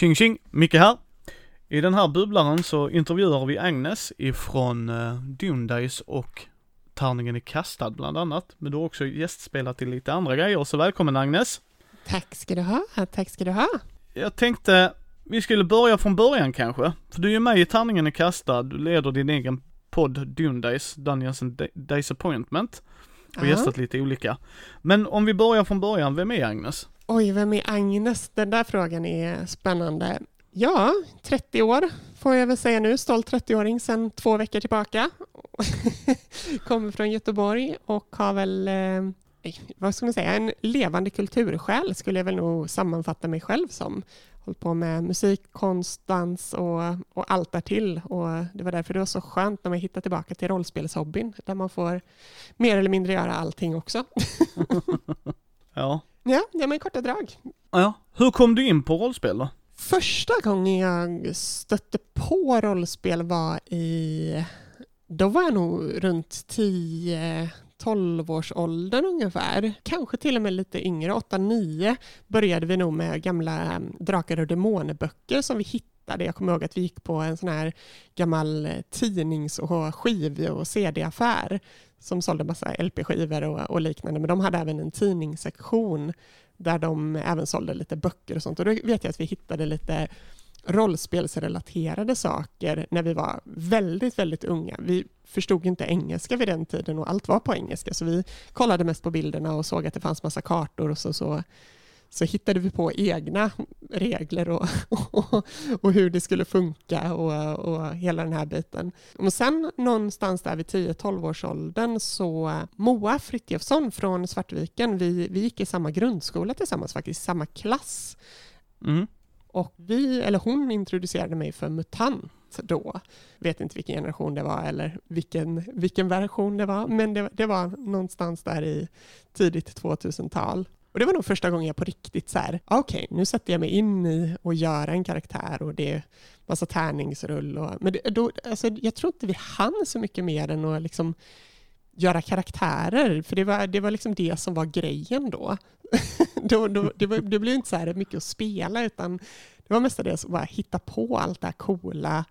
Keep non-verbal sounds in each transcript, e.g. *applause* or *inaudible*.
Tjing tjing, Micke här. I den här bubblaren så intervjuar vi Agnes ifrån uh, Dune Days och Tärningen är kastad bland annat. Men du har också gästspelat i lite andra grejer, så välkommen Agnes. Tack ska du ha, tack ska du ha. Jag tänkte vi skulle börja från början kanske, för du är ju med i Tärningen är kastad, du leder din egen podd Dune Days, Dungeons and Days Appointment och Ja. gästat lite olika. Men om vi börjar från början, vem är Agnes? Oj, vem är Agnes? Den där frågan är spännande. Ja, 30 år får jag väl säga nu, stolt 30-åring sedan två veckor tillbaka. *laughs* Kommer från Göteborg och har väl, eh, vad ska man säga, en levande kultursjäl skulle jag väl nog sammanfatta mig själv som. Hållit på med musik, konst, dans och, och allt därtill. Och det var därför det var så skönt när man hittade tillbaka till rollspelshobbyn, där man får mer eller mindre göra allting också. *laughs* Ja. Ja, det är med korta drag. Ja, hur kom du in på rollspel då? Första gången jag stötte på rollspel var i... Då var jag nog runt 10-12 års åldern ungefär. Kanske till och med lite yngre, 8-9 började vi nog med gamla um, Drakar och Demoner-böcker som vi hittade. Jag kommer ihåg att vi gick på en sån här gammal eh, tidnings och skiv och CD-affär som sålde massa LP-skivor och, och liknande. Men de hade även en tidningssektion där de även sålde lite böcker och sånt. Och då vet jag att vi hittade lite rollspelsrelaterade saker när vi var väldigt, väldigt unga. Vi förstod inte engelska vid den tiden och allt var på engelska, så vi kollade mest på bilderna och såg att det fanns massa kartor och så, så, så hittade vi på egna regler och, och, och hur det skulle funka och, och hela den här biten. Och sen någonstans där vid 10-12 års åldern så Moa Frithiofsson från Svartviken, vi, vi gick i samma grundskola tillsammans faktiskt, samma klass. Mm. Och vi, eller hon introducerade mig för MUTANT då. Vet inte vilken generation det var eller vilken, vilken version det var, men det, det var någonstans där i tidigt 2000-tal. Och det var nog första gången jag på riktigt så här, ah, okej, nu sätter jag mig in i och göra en karaktär och det är massa tärningsrull och, men det, då, alltså, jag tror inte vi hann så mycket mer än att liksom göra karaktärer, för det var, det var liksom det som var grejen då. *laughs* då, då det, var, det blev inte så här mycket att spela, utan det var mestadels att bara hitta på allt det här coola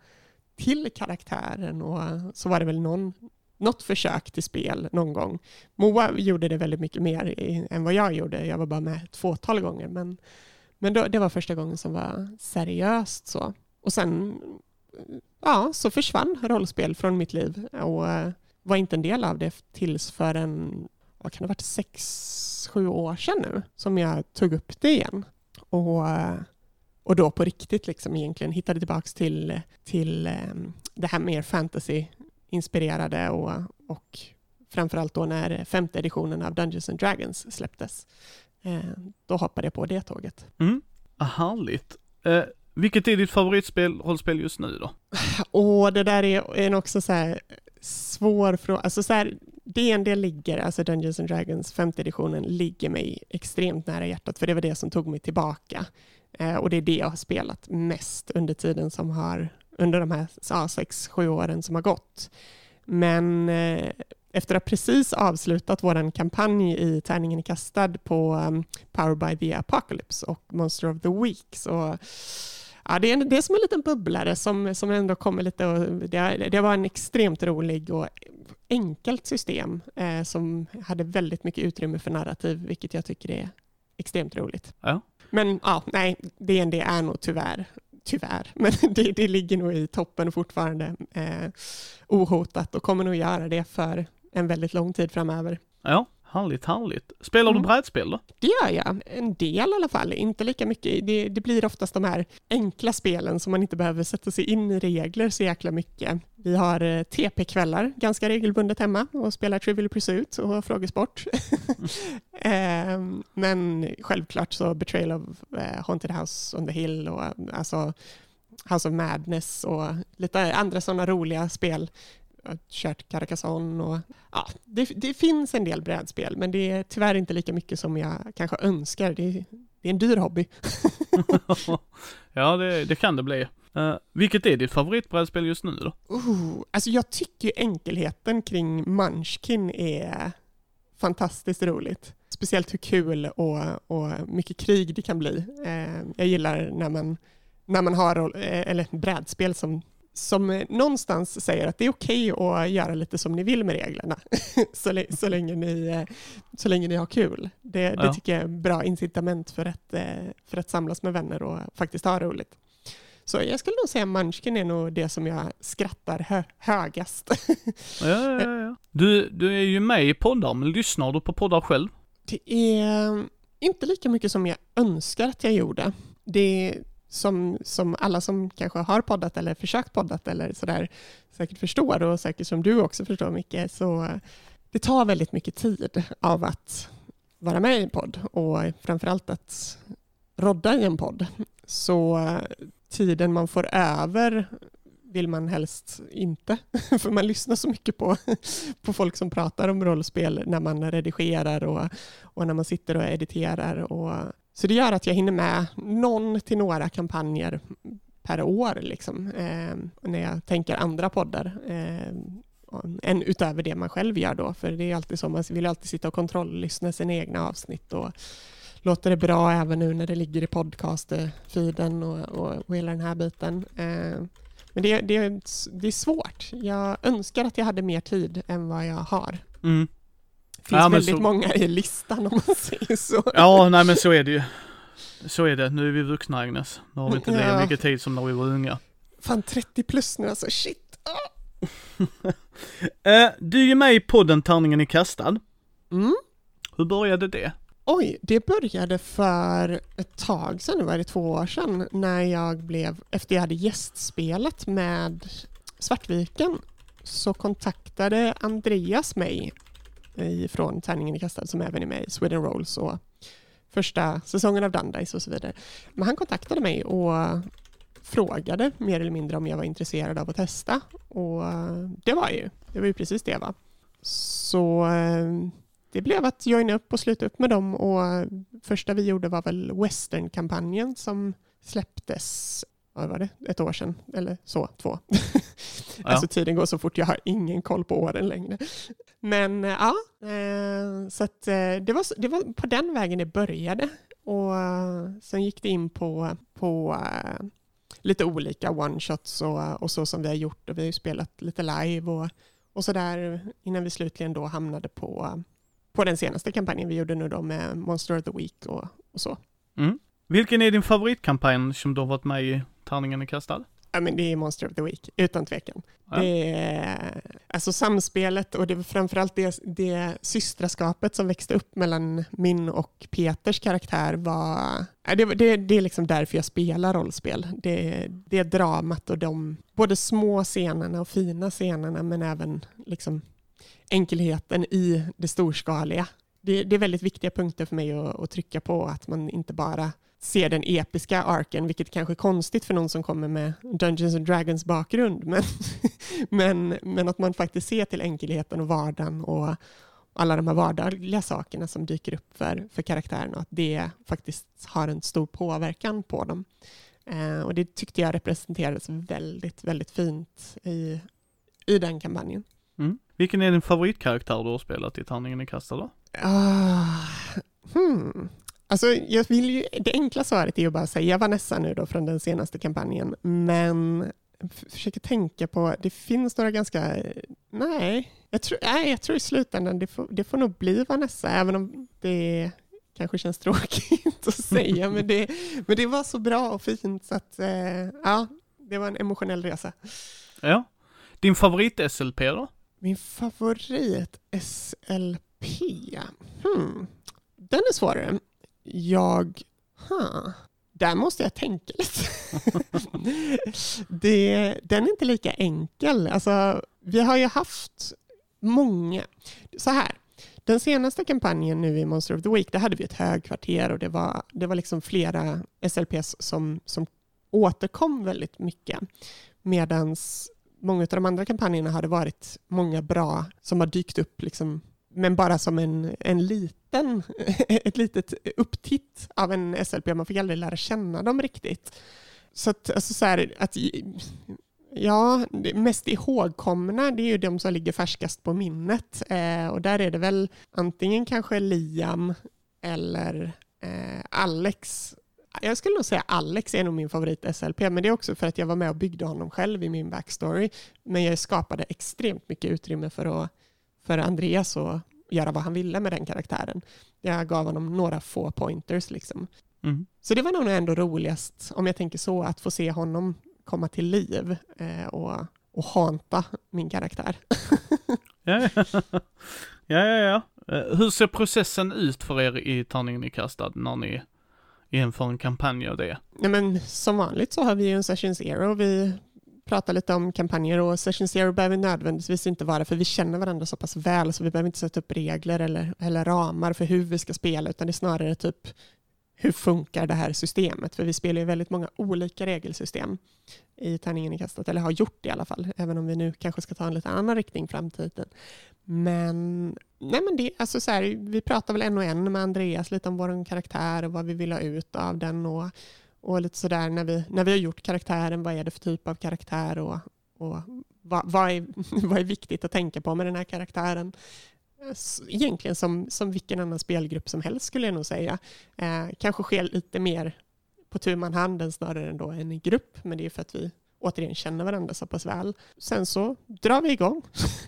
till karaktären och så var det väl någon, något försök till spel någon gång. Moa gjorde det väldigt mycket mer i, än vad jag gjorde. Jag var bara med ett fåtal gånger, men, men då, det var första gången som var seriöst så. Och sen ja, så försvann rollspel från mitt liv och eh, var inte en del av det tills för en, vad kan det ha varit, sex, sju år sedan nu som jag tog upp det igen. Och, eh, och då på riktigt liksom egentligen hittade tillbaka till, till eh, det här mer fantasy-inspirerade och, och framförallt då när femte editionen av Dungeons and Dragons släpptes. Eh, Då hoppade jag på det tåget. Mm. Ah, härligt. Eh, vilket är ditt favoritspel, rollspel just nu då? Och det där är en också så här svår fråga. Alltså så här, D&D ligger, alltså Dungeons and Dragons femte editionen, ligger mig extremt nära hjärtat, för det var det som tog mig tillbaka. Eh, och det är det jag har spelat mest under tiden som har, under de här ja, sex, sju åren som har gått. Men eh, efter att precis avslutat vår kampanj i Tärningen är kastad på um, Power by the Apocalypse och Monster of the Week så Ja, det, är, det är som en liten bubblare som, som ändå kommer lite och det, det var en extremt rolig och enkelt system eh, som hade väldigt mycket utrymme för narrativ, vilket jag tycker är extremt roligt. Ja. Men ja, nej, DND är nog tyvärr, tyvärr, *laughs* men det, det ligger nog i toppen fortfarande eh, ohotat och kommer nog göra det för en väldigt lång tid framöver. Ja, härligt, härligt. Spelar du Mm. brädspel då? Det gör jag. En del i alla fall. Inte lika mycket. Det, det blir oftast de här enkla spelen som man inte behöver sätta sig in i regler så jäkla mycket. Vi har eh, TP-kvällar ganska regelbundet hemma och spelar Trivial Pursuit och frågesport. *laughs* Ehm, Men självklart så Betrayal of eh, Haunted House on the Hill och alltså House of Madness och lite andra sådana roliga spel. Kört Carcassonne och ja, det, det finns en del brädspel men det är tyvärr inte lika mycket som jag kanske önskar. Det, det är en dyr hobby. *laughs* ja, det, det kan det bli. Eh, vilket är ditt favoritbrädspel just nu då? Oh, alltså jag tycker enkelheten kring Munchkin är fantastiskt roligt. Speciellt hur kul och, och mycket krig det kan bli. Eh, jag gillar när man, när man har eh, eller brädspel som, som någonstans säger att det är okej okay att göra lite som ni vill med reglerna, *laughs* så, så, länge ni, eh, så länge ni har kul. Det, ja. det tycker jag är bra incitament för att, för att samlas med vänner och faktiskt ha roligt. Så jag skulle nog säga Munchkin är nog det som jag skrattar hö högast. ja, ja, ja. Du, du är ju med i poddar, men lyssnar du på poddar själv? Det är inte lika mycket som jag önskar att jag gjorde. Det är som, som alla som kanske har poddat eller försökt poddat eller sådär säkert förstår och säkert som du också förstår mycket så det tar väldigt mycket tid av att vara med i en podd och framförallt att rodda i en podd. Så tiden man får över vill man helst inte, *laughs* för man lyssnar så mycket på, på folk som pratar om rollspel när man redigerar och, och när man sitter och editerar. Och, så det gör att jag hinner med någon till några kampanjer per år, liksom, eh, när jag tänker andra poddar. Eh, än utöver det man själv gör då, för det är alltid så, man vill alltid sitta och kontrolllyssna sina egna avsnitt och låter det bra även nu när det ligger i podcast-feeden och, och, och hela den här biten. Eh, men det, det, det är svårt. Jag önskar att jag hade mer tid än vad jag har. Mm. Det finns ja, väldigt så... många i listan om man säger så. Ja, nej men så är det ju. Så är det. Nu är vi vuxna Agnes. Nu har vi inte ja. lika mycket tid som när vi var unga. Fan 30 plus nu alltså, shit. Ah. *laughs* du är med i podden Tärningen är kastad. Mm. Hur började det? Oj, det började för ett tag sedan, var det två år sedan, när jag blev, efter jag hade gästspelat med Svartviken, så kontaktade Andreas mig från Tärningen i kastad, som även är med i Sweden Rolls och första säsongen av Dundice och så vidare. Men han kontaktade mig och frågade mer eller mindre om jag var intresserad av att testa och det var jag ju. Det var ju precis det jag var. Så eh, det blev att joina upp och sluta upp med dem och första vi gjorde var väl Western-kampanjen som släpptes vad var det, ett år sedan eller så, två. *laughs* Alltså tiden går så fort, jag har ingen koll på åren längre. Men ja, eh, så eh, det var, det var på den vägen det började och sen gick det in på, på eh, lite olika one-shots och, och så som vi har gjort och vi har ju spelat lite live och, och så där innan vi slutligen då hamnade på på den senaste kampanjen vi gjorde nu då med Monster of the Week och, och så. Mm. Vilken är din favoritkampanj som du har varit med i Tärningen är kastad? Ja, men det är Monster of the Week, utan tvekan. Ja. Det är, alltså samspelet och det är framförallt det, det systraskapet som växte upp mellan min och Peters karaktär var... Det, det, det är liksom därför jag spelar rollspel. Det, det är dramat och de både små scenerna och fina scenerna men även liksom enkelheten i det storskaliga. Det, det är väldigt viktiga punkter för mig att, att, trycka på, att man inte bara ser den episka arken, vilket kanske är konstigt för någon som kommer med Dungeons and Dragons bakgrund, men, *laughs* men, men att man faktiskt ser till enkelheten och vardagen och alla de här vardagliga sakerna som dyker upp för, för karaktärerna och att det faktiskt har en stor påverkan på dem. Eh, och det tyckte jag representerades väldigt, väldigt fint i, i den kampanjen. Mm. Vilken är din favoritkaraktär du har spelat i Tärningen i kastad då? Uh, hmm. Alltså, jag vill ju, det enkla svaret är ju bara att säga Vanessa nu då från den senaste kampanjen, men försöker tänka på, det finns några ganska, nej, jag tror, nej, jag tror i slutändan det får, det får nog bli Vanessa, även om det kanske känns tråkigt *laughs* att säga, men det, men det var så bra och fint så att, eh, ja, det var en emotionell resa. Ja. Din favorit-SLP då? Min favorit SLP? Hmm. Den är svårare. Jag... Huh. Där måste jag tänka lite. *laughs* det, den är inte lika enkel. Alltså, vi har ju haft många... Så här, den senaste kampanjen nu i Monster of the Week, där hade vi ett högkvarter och det var, det var liksom flera SLPs som, som återkom väldigt mycket. Medans många av de andra kampanjerna har det varit många bra som har dykt upp, liksom, men bara som en, en liten, *laughs* ett litet upptitt av en SLP. Man fick aldrig lära känna dem riktigt. Så att, alltså så här, att Ja, det mest ihågkomna det är ju de som ligger färskast på minnet. Eh, och där är det väl antingen kanske Liam eller eh, Alex jag skulle nog säga Alex är nog min favorit SLP, men det är också för att jag var med och byggde honom själv i min backstory. Men jag skapade extremt mycket utrymme för, att, för Andreas att göra vad han ville med den karaktären. Jag gav honom några få pointers liksom. Mm. Så det var nog ändå roligast, om jag tänker så, att få se honom komma till liv eh, och, och hanta min karaktär. *laughs* Ja, ja, ja. ja, ja. Eh, Hur ser processen ut för er i Tärningen i kastad när ni inför en kampanj av det? Nej, men som vanligt så har vi ju en session zero. Vi pratar lite om kampanjer och session zero behöver nödvändigtvis inte vara för vi känner varandra så pass väl så vi behöver inte sätta upp regler eller, eller ramar för hur vi ska spela utan det är snarare typ hur funkar det här systemet? För vi spelar ju väldigt många olika regelsystem i tärningen i kastet, eller har gjort det i alla fall, även om vi nu kanske ska ta en lite annan riktning framtiden. Men, nej men det, alltså så här, vi pratar väl en och en med Andreas lite om vår karaktär och vad vi vill ha ut av den och, och lite sådär när vi, när vi har gjort karaktären, vad är det för typ av karaktär och, och vad, vad, är, *laughs* vad är viktigt att tänka på med den här karaktären? Egentligen som, som vilken annan spelgrupp som helst skulle jag nog säga. Eh, kanske sker lite mer på tu man hand än snarare än då en grupp, men det är för att vi återigen känner varandra så pass väl. Sen så drar vi igång.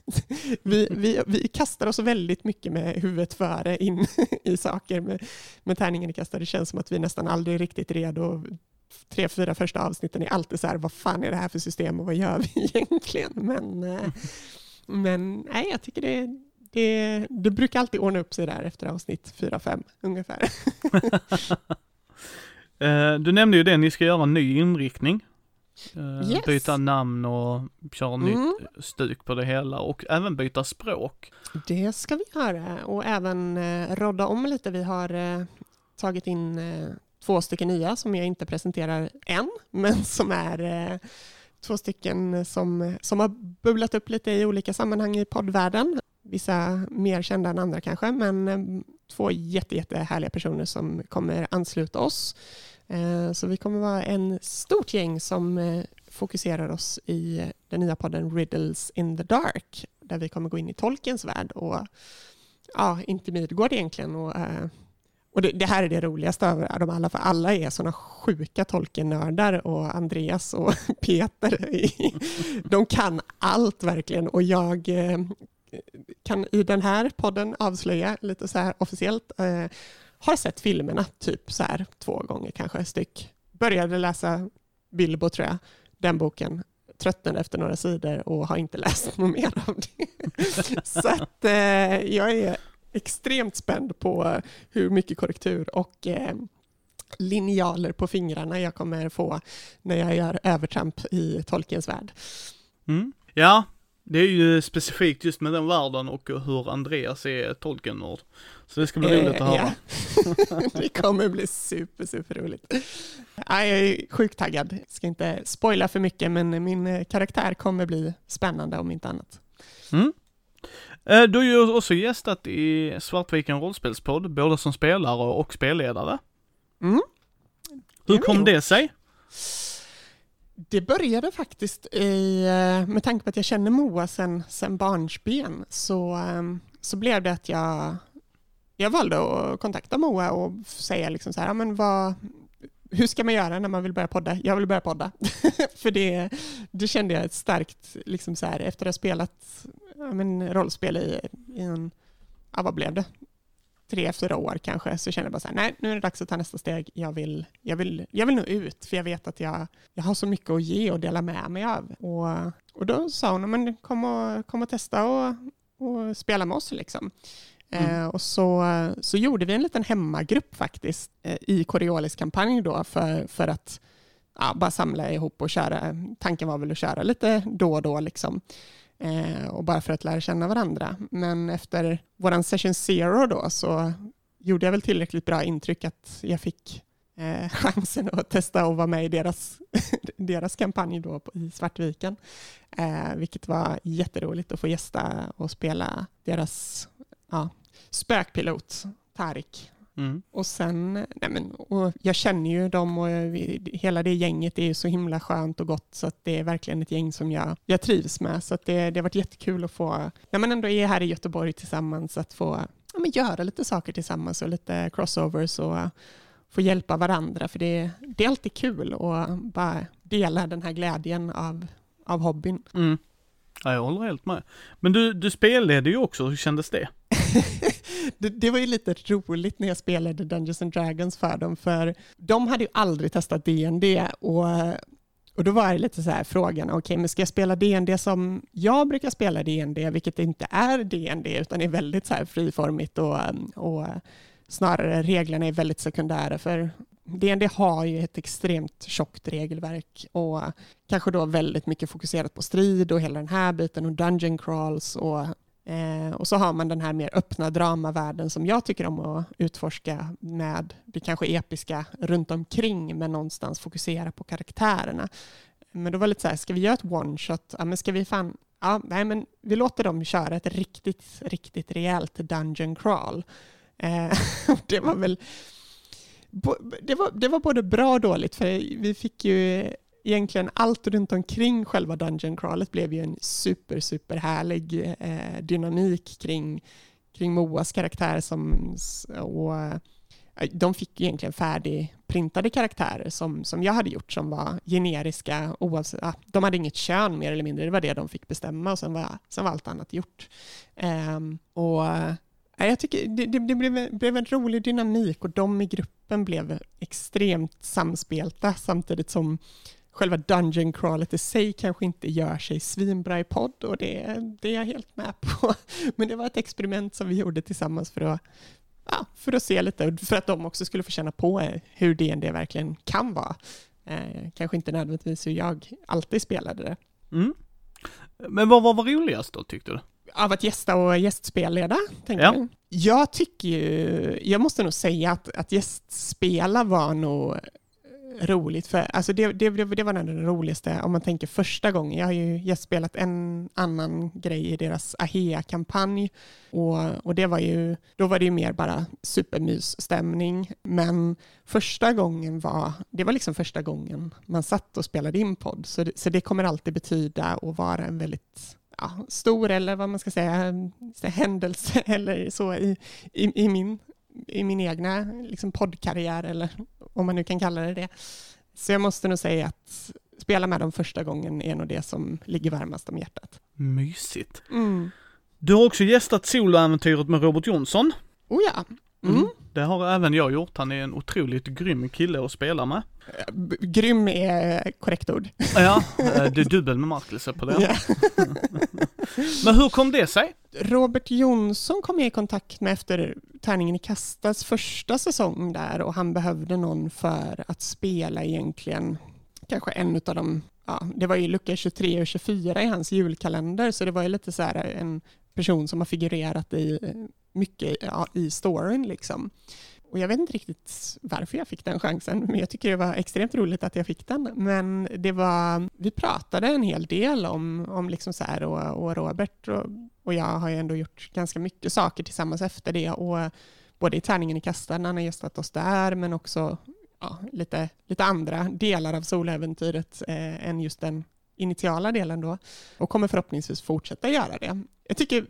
*laughs* vi, vi, vi kastar oss väldigt mycket med huvudet före in *laughs* i saker med, med tärningen i kastare. Det känns som att vi nästan aldrig är riktigt redo. Tre, fyra första avsnitten är alltid så här, vad fan är det här för system och vad gör vi *laughs* egentligen? Men, eh, men nej, jag tycker det, det, det brukar alltid ordna upp sig där efter avsnitt fyra, fem ungefär. Eh, du nämnde ju det, ni ska göra en ny inriktning. Eh, Yes. Byta namn och köra Mm. nytt stuk på det hela och även byta språk. Det ska vi göra och även eh, rodda om lite. Vi har eh, tagit in eh, två stycken nya som jag inte presenterar än, men som är eh, två stycken som, som har bubblat upp lite i olika sammanhang i poddvärlden. Vissa mer kända än andra kanske, men eh, två jätte, jätte härliga personer som kommer ansluta oss. Eh, så vi kommer vara en stort gäng som eh, fokuserar oss i eh, den nya podden Riddles in the Dark, där vi kommer gå in i tolkens värld och ja, inte Midgård egentligen. Och, och det, det här är det roligaste av dem alla, för alla är sådana sjuka tolkennördar och Andreas och *laughs* Peter, de kan allt verkligen och jag kan i den här podden avslöja lite så här officiellt har sett filmerna typ så här två gånger kanske styck. Började läsa Bilbo tror jag, den boken. Tröttnade efter några sidor och har inte *laughs* läst något mer av det. *laughs* så att eh, jag är extremt spänd på hur mycket korrektur och eh, linjaler på fingrarna jag kommer få när jag gör övertramp i Tolkiens värld. Mm. Ja, det är ju specifikt just med den världen och hur Andreas är Tolkien-nörd. Så det ska bli roligt att höra. Eh, ja. *laughs* det kommer bli super, super roligt. Ja, jag är sjukt taggad. Ska inte spoila för mycket, men min eh, karaktär kommer bli spännande om inte annat. Mm. Eh, Du har ju också gästat i Svartviken rollspelspodd, både som spelare och spelledare. Mm. Hur kom det sig? Det började faktiskt i, eh, med tanke på att jag känner Moa sen, sen barnsben, så, ehm, så blev det att jag, jag valde att kontakta Moa och säga liksom så här, ja, men vad, hur ska man göra när man vill börja podda? Jag vill börja podda. *laughs* För det, det kände jag ett starkt, liksom så här, efter att ha spelat ja, men, rollspel i, i en, ja vad blev det? Tre, fyra år kanske, så kände jag bara så här, nej, nu är det dags att ta nästa steg. Jag vill, jag vill, jag vill nå ut, för jag vet att jag, jag har så mycket att ge och dela med mig av. Och, och då sa hon, men kom och, kom och testa och, och spela med oss liksom. Mm. Eh, och så, så gjorde vi en liten hemmagrupp faktiskt eh, i Coriolis kampanj då för, för att ja, bara samla ihop och köra. Tanken var väl att köra lite då och då liksom. Eh, och bara för att lära känna varandra. Men efter våran session zero då så gjorde jag väl tillräckligt bra intryck att jag fick eh, *laughs* chansen att testa och vara med i deras, *laughs* deras kampanj då på, i Svartviken. Eh, vilket var jätteroligt att få gästa och spela deras ja, spökpilot Tarik. Mm. Och sen, nej men, och jag känner ju dem och vi, hela det gänget är ju så himla skönt och gott så att det är verkligen ett gäng som jag, jag trivs med. Så att det, det har varit jättekul att få, när man ändå är här i Göteborg tillsammans, att få ja, men göra lite saker tillsammans och lite crossovers och få hjälpa varandra, för det, det är alltid kul att bara dela den här glädjen av, av hobbyn. Mm. Ja, jag håller helt med. Men du, du spelade ju också, hur kändes det? *laughs* det, det, var ju lite roligt när jag spelade Dungeons and Dragons för dem, för de hade ju aldrig testat DND och, och då var det lite så här frågan, okej, okay, men ska jag spela DND som jag brukar spela DND, vilket inte är DND, utan är väldigt så här friformigt och, och snarare reglerna är väldigt sekundära, för DND har ju ett extremt tjockt regelverk och kanske då väldigt mycket fokuserat på strid och hela den här biten och dungeon crawls och Eh, och så har man den här mer öppna dramavärlden som jag tycker om att utforska med det kanske episka runt omkring men någonstans fokusera på karaktärerna. Men då var det lite så här, ska vi göra ett one shot? Ja, men ska vi fan, ja, nej men vi låter dem köra ett riktigt, riktigt rejält dungeon crawl. Eh, *laughs* det var väl det var, det var både bra och dåligt, för vi fick ju egentligen allt runt omkring själva Dungeon Crawlet blev ju en super, super härlig eh, dynamik kring, kring Moas karaktär som, och eh, de fick egentligen färdigprintade karaktärer som, som jag hade gjort som var generiska oavsett, ja, de hade inget kön mer eller mindre, det var det de fick bestämma och sen var, sen var allt annat gjort. Um, och eh, jag tycker det, det, det blev, blev, en rolig dynamik och de i gruppen blev extremt samspelta samtidigt som själva dungeon crawlet i sig kanske inte gör sig svinbra i podd och det, det är jag helt med på. *laughs* Men det var ett experiment som vi gjorde tillsammans för att, ja, för att se lite, för att de också skulle få känna på hur DND verkligen kan vara. Eh, kanske inte nödvändigtvis hur jag alltid spelade det. Mm. Men vad var roligast då tyckte du? Av att gästa och gästspelleda, tänker ja. jag. Jag tycker ju, jag måste nog säga att, att gästspela var nog roligt, för alltså det, det, det var den roligaste, om man tänker första gången. Jag har ju gästspelat en annan grej i deras AHEA-kampanj och, och det var ju, då var det ju mer bara supermysstämning. Men första gången var, det var liksom första gången man satt och spelade in podd, så det, så det kommer alltid betyda att vara en väldigt ja, stor eller vad man ska säga, händelse *laughs* eller så i, i, i min i min egna liksom, poddkarriär, eller om man nu kan kalla det det. Så jag måste nog säga att spela med dem första gången är nog det som ligger varmast om hjärtat. Mysigt. Mm. Du har också gästat soloäventyret med Robert Jonsson. Oh ja. Mm. Mm. Det har även jag gjort. Han är en otroligt grym kille att spela med. Grym är korrekt ord. Ja, eh, det är dubbel bemärkelse på det. *laughs* Men hur kom det sig? Robert Jonsson kom jag i kontakt med efter Tärningen i Kastas första säsong där och han behövde någon för att spela egentligen kanske en av de, ja, det var ju lucka 23 och 24 i hans julkalender så det var ju lite så här en person som har figurerat i mycket i storyn liksom. Och jag vet inte riktigt varför jag fick den chansen, men jag tycker det var extremt roligt att jag fick den. Men det var, vi pratade en hel del om, om liksom så här och, och Robert och, och jag har ju ändå gjort ganska mycket saker tillsammans efter det och både i Tärningen i kastaren, han har gästat oss där, men också ja, lite, lite andra delar av soläventyret eh, än just den initiala delen då och kommer förhoppningsvis fortsätta göra det. Jag tycker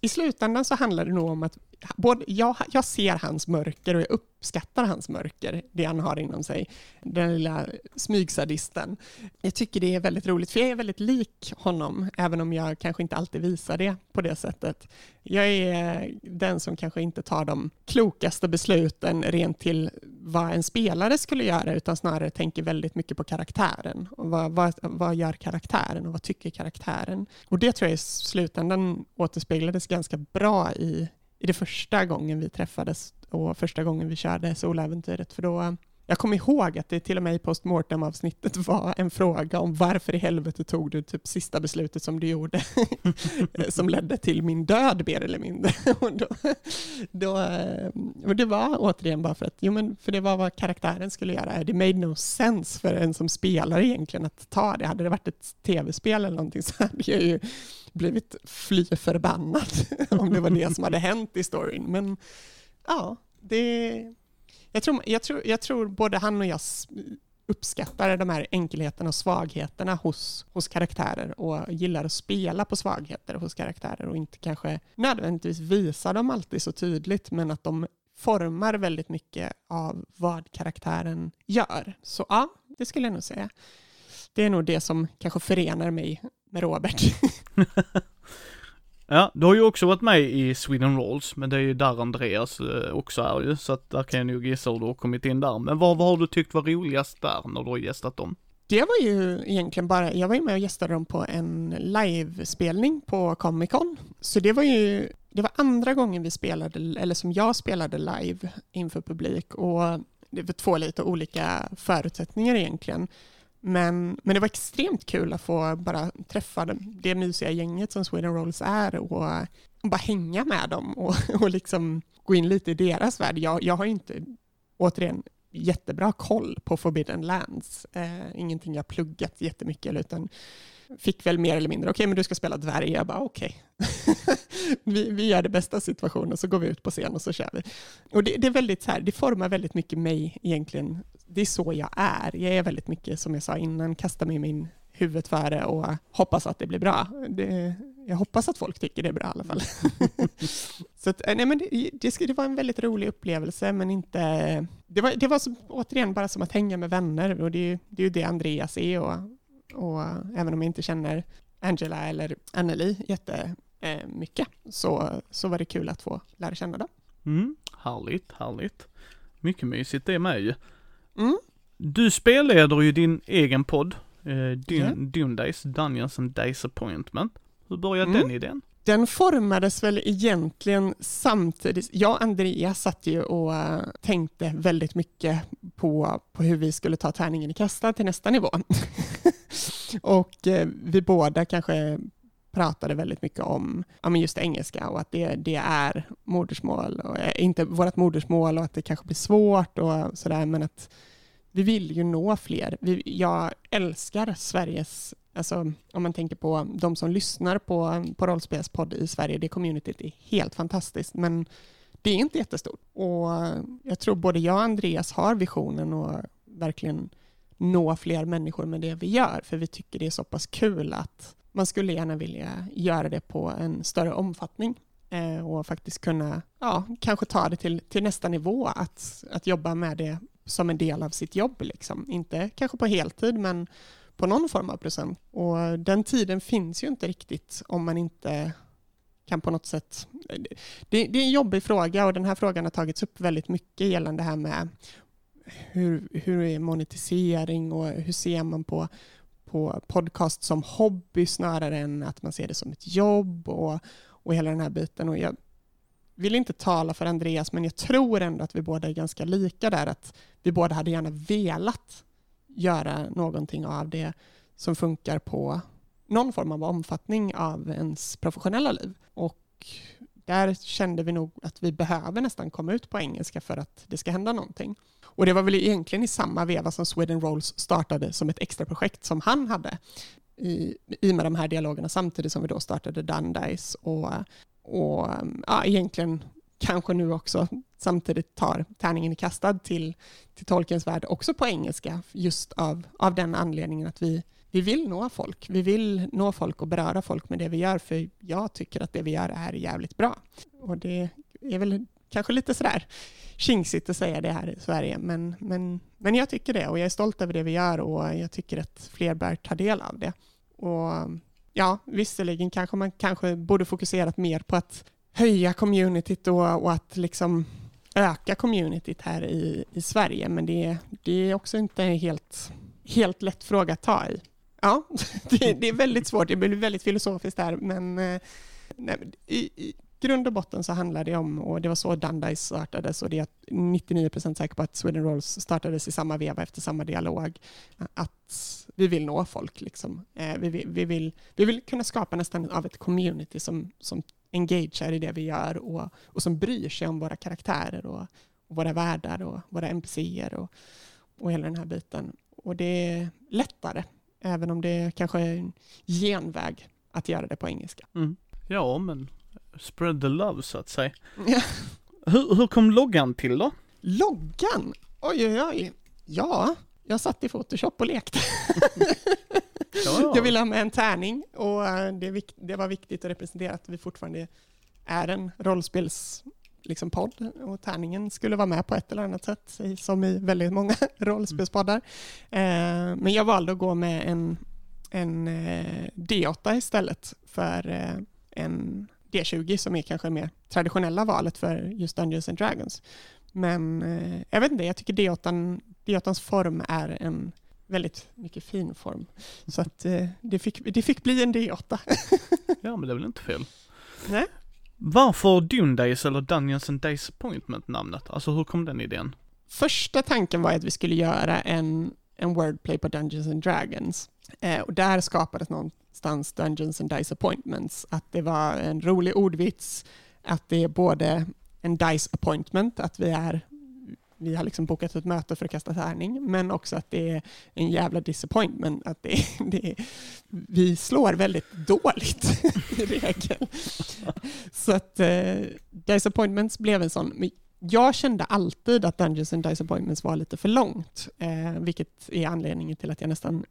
i slutändan så handlar det nog om att både jag, jag ser hans mörker och jag uppskattar hans mörker, det han har inom sig, den lilla smygsadisten. Jag tycker det är väldigt roligt, för jag är väldigt lik honom, även om jag kanske inte alltid visar det på det sättet. Jag är den som kanske inte tar de klokaste besluten rent till vad en spelare skulle göra, utan snarare tänker väldigt mycket på karaktären. Och vad, vad, vad gör karaktären och vad tycker karaktären? Och det tror jag i slutändan återspeglades ganska bra i i det första gången vi träffades och första gången vi körde soläventyret, för då jag kommer ihåg att det till och med i postmortem-avsnittet *laughs* var en fråga om varför i helvete tog du typ sista beslutet som du gjorde, *laughs* som ledde till min död mer eller mindre. *laughs* och, då, då, eh, och det var återigen bara för att, jo men för det var vad karaktären skulle göra. Det made no sense för en som spelar egentligen att ta det. Hade det varit ett tv-spel eller någonting så hade jag ju blivit fly förbannad om det var det som hade hänt i storyn. Men ja, det jag tror, jag, tror, jag tror både han och jag uppskattar de här enkelheterna och svagheterna hos, hos karaktärer och gillar att spela på svagheter hos karaktärer och inte kanske nödvändigtvis visa dem alltid så tydligt men att de formar väldigt mycket av vad karaktären gör. Så ja, det skulle jag nog säga. Det är nog det som kanske förenar mig med Robert. *laughs* *laughs* ja, du har ju också varit med i Sweden Rolls, men det är ju där Andreas eh, också är ju, så att där kan jag nog gissa hur du har kommit in där. Men vad, vad har du tyckt var roligast där när du har gästat dem? Det var ju egentligen bara, jag var ju med och gästade dem på en livespelning på Comic Con. Så det var ju, det var andra gången vi spelade, eller som jag spelade live inför publik och det var två lite olika förutsättningar egentligen. Men, men det var extremt kul att få bara träffa det, det mysiga gänget som Sweden Rolls är och, och bara hänga med dem och, *laughs* och liksom gå in lite i deras värld. Jag, jag har inte, återigen, jättebra koll på Forbidden Lands. Eh, ingenting jag pluggat jättemycket, utan fick väl mer eller mindre, okej, okay, men du ska spela dvärg. Jag bara, okej. Okay. *laughs* vi, vi gör det bästa situationen, så går vi ut på scen och så kör vi. Och det, det, är väldigt så här, det formar väldigt mycket mig egentligen. Det är så jag är. Jag är väldigt mycket, som jag sa innan, kasta mig i min huvudet före och hoppas att det blir bra. Det, jag hoppas att folk tycker det är bra i alla fall. *laughs* så att, nej, men det, det, det, var en väldigt rolig upplevelse, men inte... Det var, det var som, återigen bara som att hänga med vänner och det, det är ju det Andreas är och, och även om jag inte känner Angela eller Anneli jättemycket eh, så, så var det kul att få lära känna dem. Mm, härligt, härligt. Mycket mysigt det med ju. Mm. Du spelleder ju din egen podd, eh, Dun, yeah. Dundays, Dungeons and Days Appointment. Hur började mm. den idén? Den formades väl egentligen samtidigt. Jag och Andreas satt ju och uh, tänkte väldigt mycket på, på hur vi skulle ta tärningen i kasta till nästa nivå. *laughs* och uh, vi båda kanske pratade väldigt mycket om ja, men just engelska och att det, det är modersmål, och, eh, inte vårt modersmål och att det kanske blir svårt och sådär, men att vi vill ju nå fler. Vi, jag älskar Sveriges Alltså, om man tänker på de som lyssnar på, på rollspelspodd i Sverige, det communityt är helt fantastiskt, men det är inte jättestort. Och jag tror både jag och Andreas har visionen att verkligen nå fler människor med det vi gör, för vi tycker det är så pass kul att man skulle gärna vilja göra det på en större omfattning eh, och faktiskt kunna, ja, kanske ta det till, till nästa nivå, att, att jobba med det som en del av sitt jobb. Liksom. Inte kanske på heltid, men på någon form av procent. Och den tiden finns ju inte riktigt om man inte kan på något sätt... Det, det, är en jobbig fråga och den här frågan har tagits upp väldigt mycket gällande det här med hur, hur är monetisering och hur ser man på, på podcast som hobby snarare än att man ser det som ett jobb och, och hela den här biten. Och jag vill inte tala för Andreas, men jag tror ändå att vi båda är ganska lika där, att vi båda hade gärna velat göra någonting av det som funkar på någon form av omfattning av ens professionella liv. Och där kände vi nog att vi behöver nästan komma ut på engelska för att det ska hända någonting. Och det var väl egentligen i samma veva som Sweden Rolls startade som ett extra projekt som han hade i, i med de här dialogerna samtidigt som vi då startade Dundice och, och ja, egentligen kanske nu också samtidigt tar tärningen i kastad till, till Tolkiens värld också på engelska just av, av den anledningen att vi, vi vill nå folk. Vi vill nå folk och beröra folk med det vi gör för jag tycker att det vi gör är jävligt bra. Och det är väl kanske lite sådär tjingsigt att säga det här i Sverige men, men, men jag tycker det och jag är stolt över det vi gör och jag tycker att fler bör ta del av det. Och ja, visserligen kanske man kanske borde fokuserat mer på att höja communityt och, och att liksom öka communityt här i, i Sverige. Men det, det är också inte en helt, helt lätt fråga att ta i. Ja, *laughs* det, det är väldigt svårt. Det blir väldigt filosofiskt där, men eh, nej, i, i, grund och botten så handlar det om, och det var så Dundice startades, och det är 99 säker på att Sweden Rolls startades i samma veva efter samma dialog, att vi vill nå folk. Liksom. Eh, vi, vill, vi, vill, vi vill kunna skapa nästan av ett community som, som engagerar i det vi gör och, och som bryr sig om våra karaktärer och, och våra världar och våra NPCer och, och hela den här biten. Och det är lättare, även om det kanske är en genväg att göra det på engelska. Mm. Ja, men spread the love så att säga. Ja. Hur, hur kom loggan till då? Loggan? Oj, oj, oj. Ja, jag satt i Photoshop och lekte. Ja, ja. Jag ville ha med en tärning och eh, det, det, var viktigt att representera att vi fortfarande är en rollspelspodd liksom podd och tärningen skulle vara med på ett eller annat sätt, som i väldigt många *laughs* rollspelspoddar. Eh, men jag valde att gå med en, en eh, D8 istället för eh, en D20 som är kanske mer traditionella valet för just Dungeons and Dragons. Men eh, jag vet inte, jag tycker D8, D8s form är en väldigt mycket fin form. *laughs* Så att eh, det, fick, det fick bli en D8. *laughs* ja, men det är väl inte fel. Nej. Varför Dundays eller Dungeons and Disappointment namnet? Alltså hur kom den idén? Första tanken var att vi skulle göra en, en wordplay på Dungeons and Dragons. Eh, och där skapades någonstans Dungeons and Disappointments. Att det var en rolig ordvits, att det är både en dice appointment, att vi är vi har liksom bokat ett möte för att kasta tärning, men också att det är en jävla disappointment. Att det, *laughs* det, vi slår väldigt dåligt *laughs* i regel. Så att eh, Disappointments blev en sån. Jag kände alltid att Dungeons and Disappointments var lite för långt, eh, vilket är anledningen till att jag nästan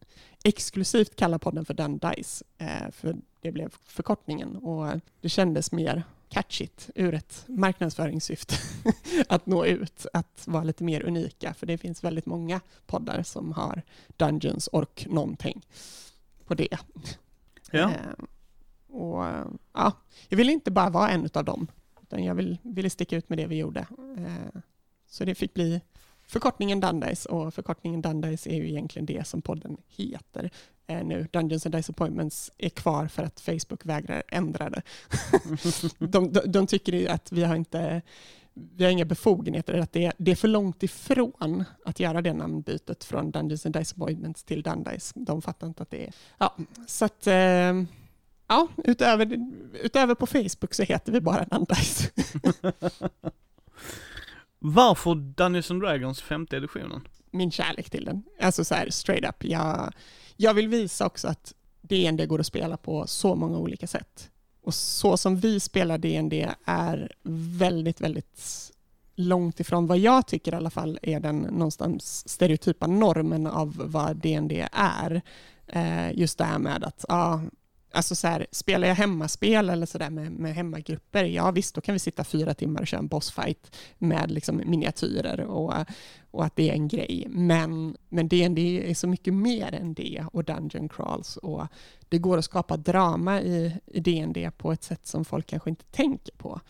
exklusivt kallar podden för Dun Dice, eh, för det blev förkortningen och det kändes mer catchigt ur ett marknadsföringssyfte *laughs* att nå ut, att vara lite mer unika, för det finns väldigt många poddar som har Dungeons och någonting på det. Ja. Eh, och ja, jag ville inte bara vara en av dem, utan jag vill, ville sticka ut med det vi gjorde. Eh, så det fick bli förkortningen Dundice och förkortningen Dundice är ju egentligen det som podden heter eh, nu. Dungeons and Disappointments är kvar för att Facebook vägrar ändra det. *laughs* de, de, de, tycker att vi har inte vi har inga befogenheter, att det är, det är för långt ifrån att göra det namnbytet från Dungeons and Disappointments till Dundice. De fattar inte att det är... Ja, så att... Eh, ja, utöver, utöver på Facebook så heter vi bara Dundice. *laughs* Varför Dungeons and Dragons femte editionen? Min kärlek till den. Alltså så här straight up. Jag, jag vill visa också att D&D går att spela på så många olika sätt. Och så som vi spelar D&D är väldigt, väldigt långt ifrån vad jag tycker i alla fall är den någonstans stereotypa normen av vad D&D är. Eh, just det här med att ah, Alltså så här, spelar jag hemmaspel eller sådär med, med hemmagrupper, ja visst, då kan vi sitta fyra timmar och köra en bossfight med liksom miniatyrer och, och att det är en grej. Men, men D&D är så mycket mer än det och Dungeon Crawls och det går att skapa drama i, i D&D på ett sätt som folk kanske inte tänker på.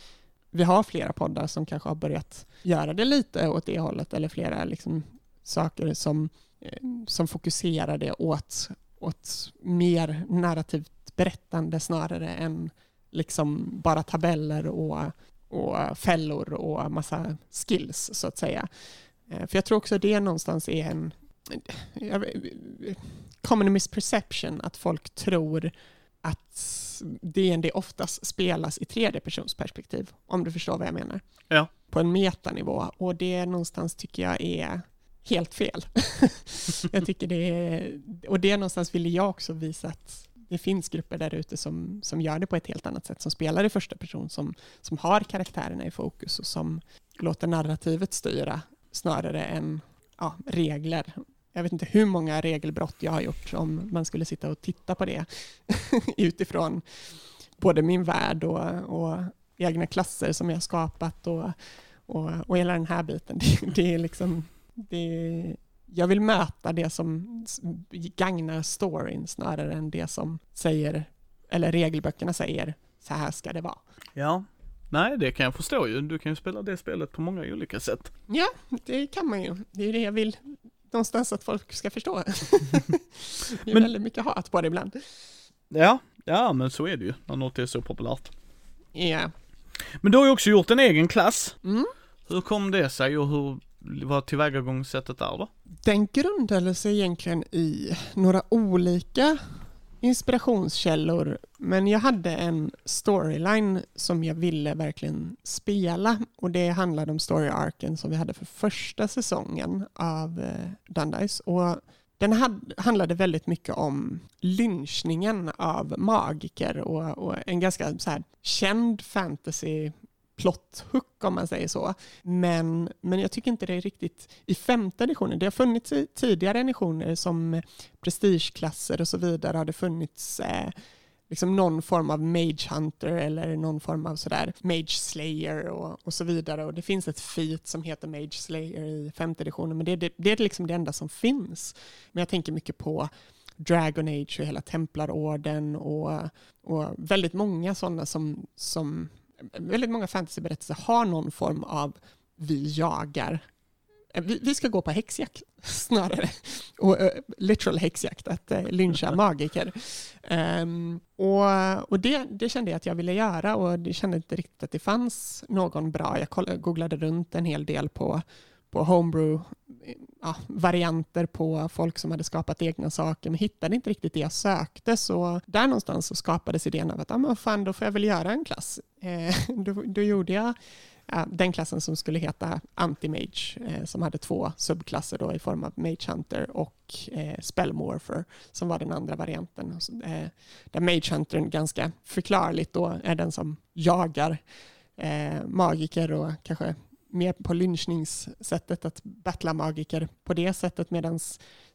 Vi har flera poddar som kanske har börjat göra det lite åt det hållet eller flera liksom saker som, eh, som fokuserar det åt åt mer narrativt berättande snarare än liksom bara tabeller och, och fällor och massa skills så att säga. Eh, för jag tror också att det någonstans är en common misperception att folk tror att D&D oftast spelas i tredje persons perspektiv, om du förstår vad jag menar. Ja. På en metanivå och det någonstans tycker jag är helt fel. *laughs* jag tycker det är, och det någonstans ville jag också visa att det finns grupper där ute som, som gör det på ett helt annat sätt, som spelar i första person, som, som har karaktärerna i fokus och som låter narrativet styra snarare än ja, regler. Jag vet inte hur många regelbrott jag har gjort om man skulle sitta och titta på det *laughs* utifrån både min värld och, och egna klasser som jag har skapat och, och, och hela den här biten. *laughs* Det, det är liksom det, jag vill möta det som gagnar storyn snarare än det som säger, eller regelböckerna säger, så här ska det vara. Ja, nej det kan jag förstå ju. Du kan ju spela det spelet på många olika sätt. Ja, det kan man ju. Det är det jag vill någonstans att folk ska förstå. *laughs* det är men, väldigt mycket hat på det ibland. Ja, ja men så är det ju när något är så populärt. Ja. Men du har ju också gjort en egen klass. Mm. Hur kom det sig och hur vad tillvägagångssättet där då? Den grundade sig egentligen i några olika inspirationskällor men jag hade en storyline som jag ville verkligen spela och det handlade om story-arken som vi hade för första säsongen av eh, Dundice och den handlade väldigt mycket om lynchningen av magiker och, och en ganska så här känd fantasy plot-hook om man säger så. Men, men jag tycker inte det är riktigt i femte editionen. Det har funnits i tidigare editioner som prestigeklasser och så vidare har det funnits eh, liksom någon form av Mage Hunter eller någon form av sådär Mage Slayer och, och så vidare. Och det finns ett feat som heter Mage Slayer i femte editionen, men det, det, det är liksom det enda som finns. Men jag tänker mycket på Dragon Age och hela Templarorden och, och väldigt många sådana som, som väldigt många fantasyberättelser har någon form av vi jagar Eh, vi, ska gå på häxjakt *laughs* snarare. Och uh, literal häxjakt, att uh, lyncha *laughs* magiker. Um, och och det, det, kände jag att jag ville göra och det kände inte riktigt att det fanns någon bra. Jag googlade runt en hel del på, på homebrew ja, varianter på folk som hade skapat egna saker men hittade inte riktigt det jag sökte så där någonstans så skapades idén av att ah, men fan, då får jag väl göra en klass. Eh, *laughs* då, då gjorde jag den klassen som skulle heta Anti-Mage, eh, som hade två subklasser då i form av Mage Hunter och eh, Spellmorpher, som var den andra varianten. Eh, där Mage Hunter ganska förklarligt då är den som jagar eh, magiker och kanske mer på lynchningssättet, att battla magiker på det sättet, medan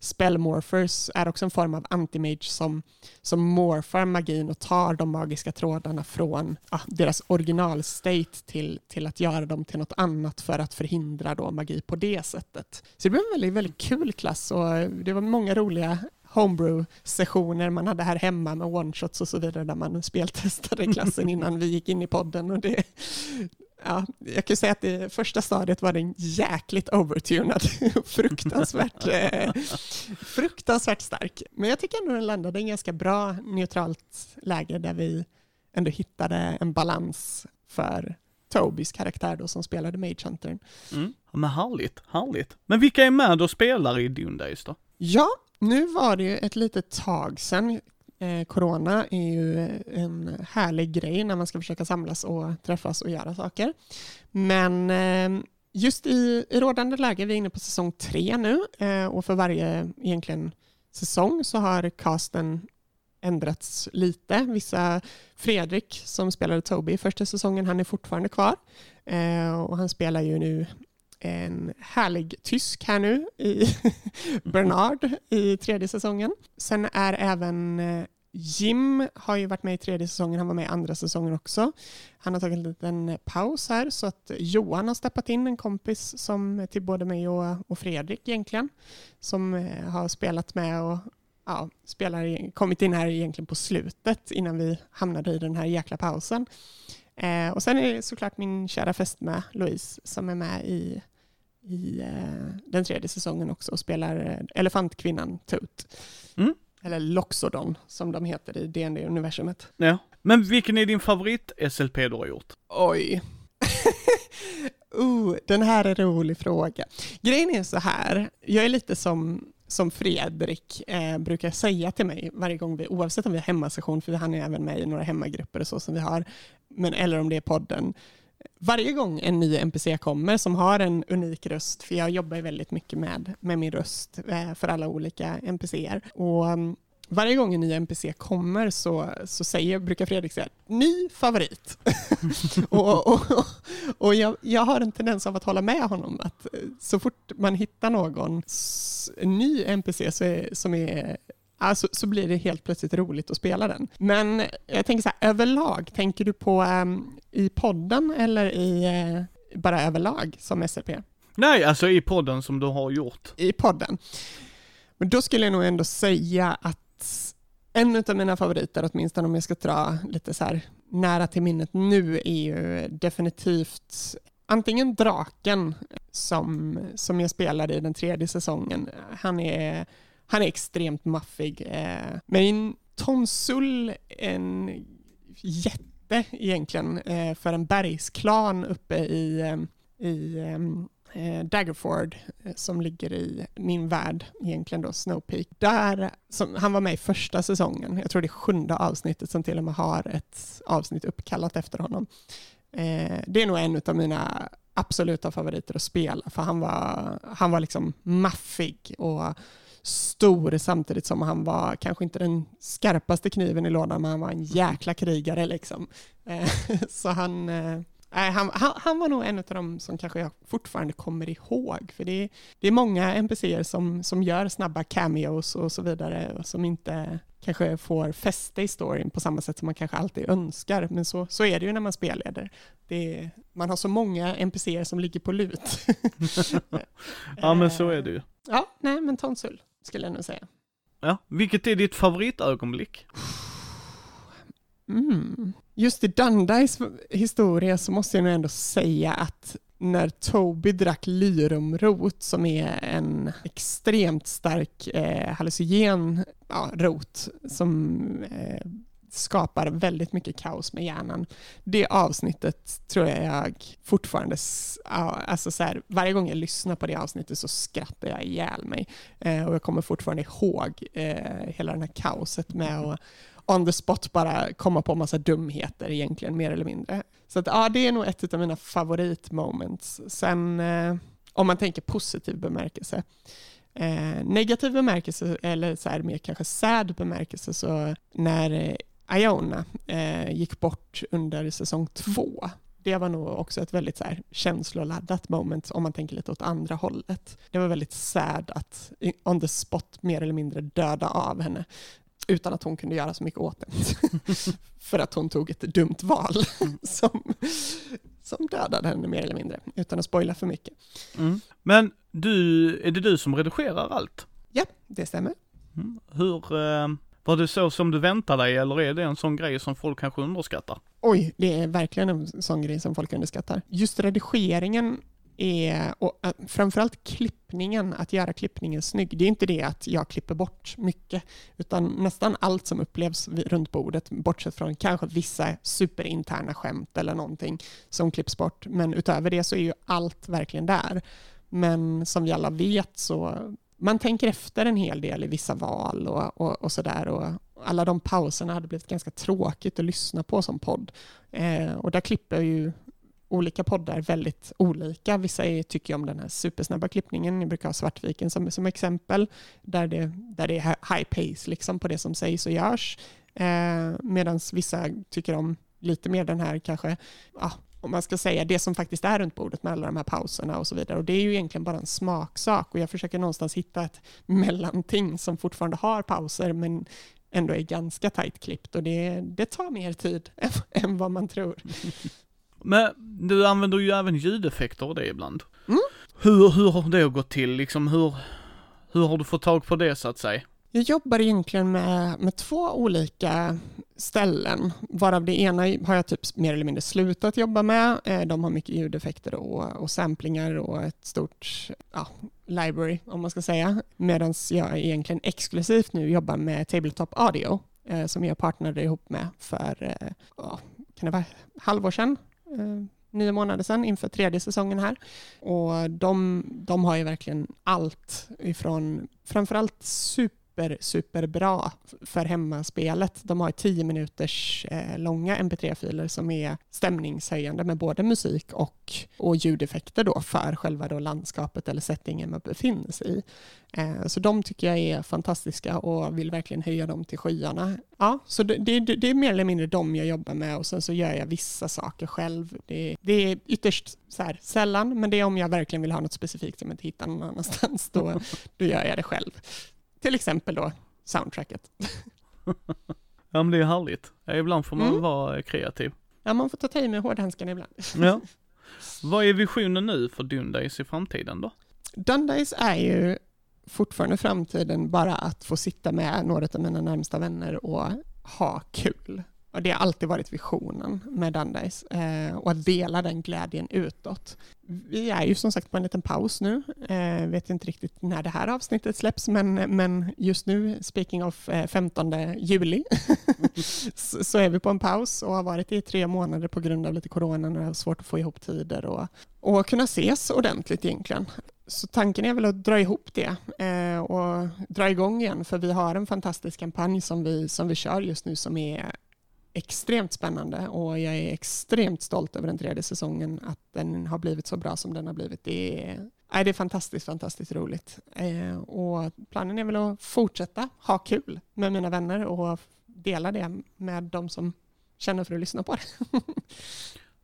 spellmorphers är också en form av antimage som, som morfar magin och tar de magiska trådarna från ah, deras originalstate till, till att göra dem till något annat för att förhindra då magi på det sättet. Så det blev en väldigt, väldigt kul klass och det var många roliga homebrew-sessioner man hade här hemma med one-shots och så vidare där man speltestade klassen *laughs* innan vi gick in i podden. Och det, ja, jag kan säga att det första stadiet var den jäkligt overtunad. *laughs* fruktansvärt, eh, fruktansvärt stark. Men jag tycker ändå den landade i en ganska bra neutralt läge där vi ändå hittade en balans för Tobys karaktär då som spelade Mage Hunter. Mm. Men härligt, härligt. Men vilka är med och spelar i Dune Days då? Ja, nu var det ju ett litet tag sedan. Eh, corona är ju en härlig grej när man ska försöka samlas och träffas och göra saker. Men eh, just i, i rådande läge, vi är inne på säsong tre nu eh, och för varje egentligen säsong så har casten ändrats lite. Vissa, Fredrik som spelade Toby i första säsongen, han är fortfarande kvar eh, och han spelar ju nu en härlig tysk här nu i *laughs* Bernard i tredje säsongen. Sen är även eh, Jim har ju varit med i tredje säsongen, han var med i andra säsongen också. Han har tagit en liten paus här så att Johan har steppat in, en kompis som till både mig och, och Fredrik egentligen, som eh, har spelat med och ja, spelar, kommit in här egentligen på slutet innan vi hamnade i den här jäkla pausen. Eh, och sen är det såklart min kära fästmö Louise som är med i i eh, den tredje säsongen också och spelar eh, elefantkvinnan Toot. Mm. Eller Loxodon som de heter i dd universumet Ja. Men vilken är din favorit SLP du har gjort? Oj. uh, *laughs* den här är en rolig fråga. Grejen är så här, jag är lite som, som Fredrik eh, brukar säga till mig varje gång vi, oavsett om vi har hemmasession, för han är även med i några hemmagrupper och så som vi har, men, eller om det är podden, varje gång en ny NPC kommer som har en unik röst, för jag jobbar väldigt mycket med, med min röst eh, för alla olika NPCer. Och mm, varje gång en ny NPC kommer så, så säger, brukar Fredrik säga ny favorit. *laughs* och och, och, och jag, jag, har en tendens av att hålla med honom att eh, så fort man hittar någon ny NPC så är, som är alltså, så blir det helt plötsligt roligt att spela den. Men jag tänker så här, överlag, tänker du på um, i podden eller i uh, bara överlag som SLP? Nej, alltså i podden som du har gjort. I podden. Men då skulle jag nog ändå säga att en av mina favoriter, åtminstone om jag ska dra lite så här nära till minnet nu, är ju definitivt antingen draken som, som jag spelade i den tredje säsongen. Han är han är extremt maffig. Eh, men Tom Sull, en jätte egentligen eh, för en bergsklan uppe i, eh, i eh, eh, Daggerford som ligger i min värld, egentligen då Snowpeak. Där, som, han var med i första säsongen, jag tror det är sjunde avsnittet som till och med har ett avsnitt uppkallat efter honom. Eh, det är nog en av mina absoluta favoriter att spela, för han var, han var liksom maffig och stor samtidigt som han var kanske inte den skarpaste kniven i lådan, men han var en jäkla krigare liksom. Eh, *laughs* så han, eh, han, han, han var nog en av dem som kanske jag fortfarande kommer ihåg. För det är, det är många NPCer som, som gör snabba cameos och så vidare och som inte kanske får fäste i storyn på samma sätt som man kanske alltid önskar. Men så, så är det ju när man spelleder. Det man har så många NPCer som ligger på lut. *laughs* *laughs* ja, men så är det ju. Ja, nej, men Tonsull skulle jag nog säga. Ja, vilket är ditt favoritögonblick? Mm. Just i Dundies historia så måste jag nog ändå säga att när Toby drack lyrumrot som är en extremt stark eh, hallucinogen ja, rot som eh, skapar väldigt mycket kaos med hjärnan. Det avsnittet tror jag fortfarande, alltså så här, varje gång jag lyssnar på det avsnittet så skrattar jag ihjäl mig. Eh, och jag kommer fortfarande ihåg eh, hela det här kaoset med att on the spot bara komma på massa dumheter egentligen, mer eller mindre. Så att, ja, det är nog ett av mina favoritmoments. Sen eh, om man tänker positiv bemärkelse, eh, negativ bemärkelse eller så här mer kanske sad bemärkelse så när Iona eh, gick bort under säsong två det var nog också ett väldigt så här, känsloladdat moment om man tänker lite åt andra hållet. Det var väldigt sad att on the spot mer eller mindre döda av henne utan att hon kunde göra så mycket åt det. *laughs* För att hon tog ett dumt val *laughs* som, som dödade henne mer eller mindre, utan att spoila för mycket. Mm. Men du, är det du som redigerar allt? Ja, det stämmer. Mm. Hur, eh, var det så som du väntade dig eller är det en sån grej som folk kanske underskattar? Oj, det är verkligen en sån grej som folk underskattar. Just redigeringen är, och eh, framförallt klippningen, att göra klippningen snygg. Det är inte det att jag klipper bort mycket, utan nästan allt som upplevs runt bordet, bortsett från kanske vissa superinterna skämt eller någonting som klipps bort. Men utöver det så är ju allt verkligen där. Men som vi alla vet så man tänker efter en hel del i vissa val och, och, och sådär. Och alla de pauserna hade blivit ganska tråkigt att lyssna på som podd. Eh, och där klipper ju olika poddar väldigt olika. Vissa är, tycker om den här supersnabba klippningen. Jag brukar ha Svartviken som, som exempel, där det, där det är high pace liksom på det som sägs och görs. Eh, Medan vissa tycker om lite mer den här kanske, ja, om man ska säga det som faktiskt är runt bordet med alla de här pauserna och så vidare. Och det är ju egentligen bara en smaksak och jag försöker någonstans hitta ett *laughs* mellanting som fortfarande har pauser men ändå är ganska tajt klippt och det, det tar mer tid *laughs* än, än vad man tror. *laughs* Men du använder ju även ljudeffekter och det ibland. Mm. Hur, hur har det gått till liksom? Hur, hur har du fått tag på det så att säga? Jag jobbar egentligen med, med två olika ställen, varav det ena har jag typ mer eller mindre slutat jobba med. Eh, de har mycket ljudeffekter och, och samplingar och ett stort ja, library, om man ska säga. Medan jag egentligen exklusivt nu jobbar med Tabletop Audio, eh, som jag partnerade ihop med för, eh, kan det vara halvår sedan? Eh, nio månader sedan inför tredje säsongen här. Och de, de har ju verkligen allt ifrån framförallt super super, super bra för hemmaspelet. De har 10 minuters eh, långa mp3-filer som är stämningshöjande med både musik och, och ljudeffekter då för själva då landskapet eller settingen man befinner sig i. Eh, så de tycker jag är fantastiska och vill verkligen höja dem till skyarna. Ja, så det, det, det är mer eller mindre de jag jobbar med och sen så gör jag vissa saker själv. Det, det är ytterst så här, sällan, men det är om jag verkligen vill ha något specifikt som jag inte hittar någon annanstans, då, *laughs* då gör jag det själv. Till exempel då soundtracket. *laughs* ja men det är härligt. Ja, ibland får man mm. vara kreativ. Ja man får ta i med hårdhandskarna ibland. ja. *laughs* Vad är visionen nu för Dundays i framtiden då? Dundays är ju fortfarande framtiden bara att få sitta med några av mina närmsta vänner och ha kul. Och det har alltid varit visionen med Dundays eh, och att dela den glädjen utåt. Vi är ju som sagt på en liten paus nu. Eh, vet inte riktigt när det här avsnittet släpps, men, men just nu, speaking of eh, 15 juli, *laughs* så, så, är vi på en paus och har varit i tre månader på grund av lite corona och det är svårt att få ihop tider och, och kunna ses ordentligt egentligen. Så tanken är väl att dra ihop det eh, och dra igång igen, för vi har en fantastisk kampanj som vi, som vi kör just nu som är extremt spännande och jag är extremt stolt över den tredje säsongen, att den har blivit så bra som den har blivit. Det är, det är fantastiskt, fantastiskt roligt. Eh, och planen är väl att fortsätta ha kul med mina vänner och dela det med de som känner för att lyssna på det.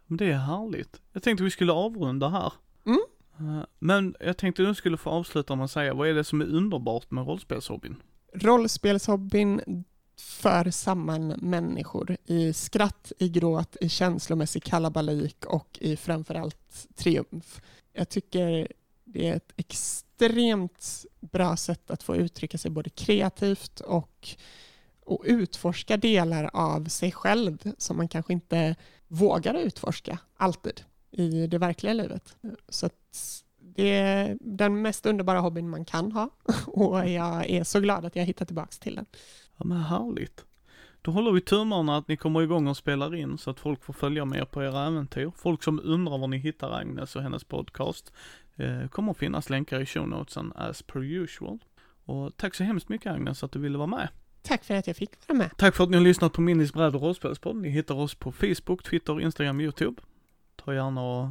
Det är härligt. Jag tänkte vi skulle avrunda här. Mm. Eh, Men jag tänkte du skulle få avsluta med att säga, vad är det som är underbart med rollspelshobbyn? Rollspelshobbyn för samman människor i skratt, i gråt, i känslomässig kalabalik och i framförallt triumf. Jag tycker det är ett extremt bra sätt att få uttrycka sig både kreativt och, och utforska delar av sig själv som man kanske inte vågar utforska alltid i det verkliga livet. Så att det är den mest underbara hobbyn man kan ha *laughs* och jag är så glad att jag hittat tillbaka till den. Ja men härligt. Då håller vi tummarna att ni kommer igång och spelar in så att folk får följa med på era äventyr. Folk som undrar var ni hittar Agnes och hennes podcast eh, kommer att finnas länkar i show notesen as per usual. Och tack så hemskt mycket Agnes att du ville vara med. Tack för att jag fick vara med. Tack för att ni har lyssnat på Minis bräd och rollspelspodd. Ni hittar oss på Facebook, Twitter, Instagram, YouTube. Ta gärna och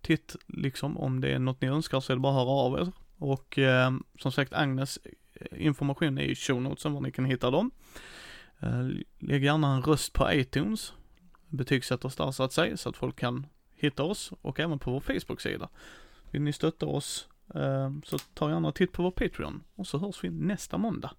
titt liksom om det är något ni önskar så är det bara att höra av er. Och eh, som sagt Agnes information är i show notesen var ni kan hitta dem. Eh, lägg gärna en röst på iTunes. Betygsätt oss där så att säga så att folk kan hitta oss och även på vår Facebook-sida. Vill ni stötta oss eh, så ta gärna en titt på vår Patreon och så hörs vi nästa måndag.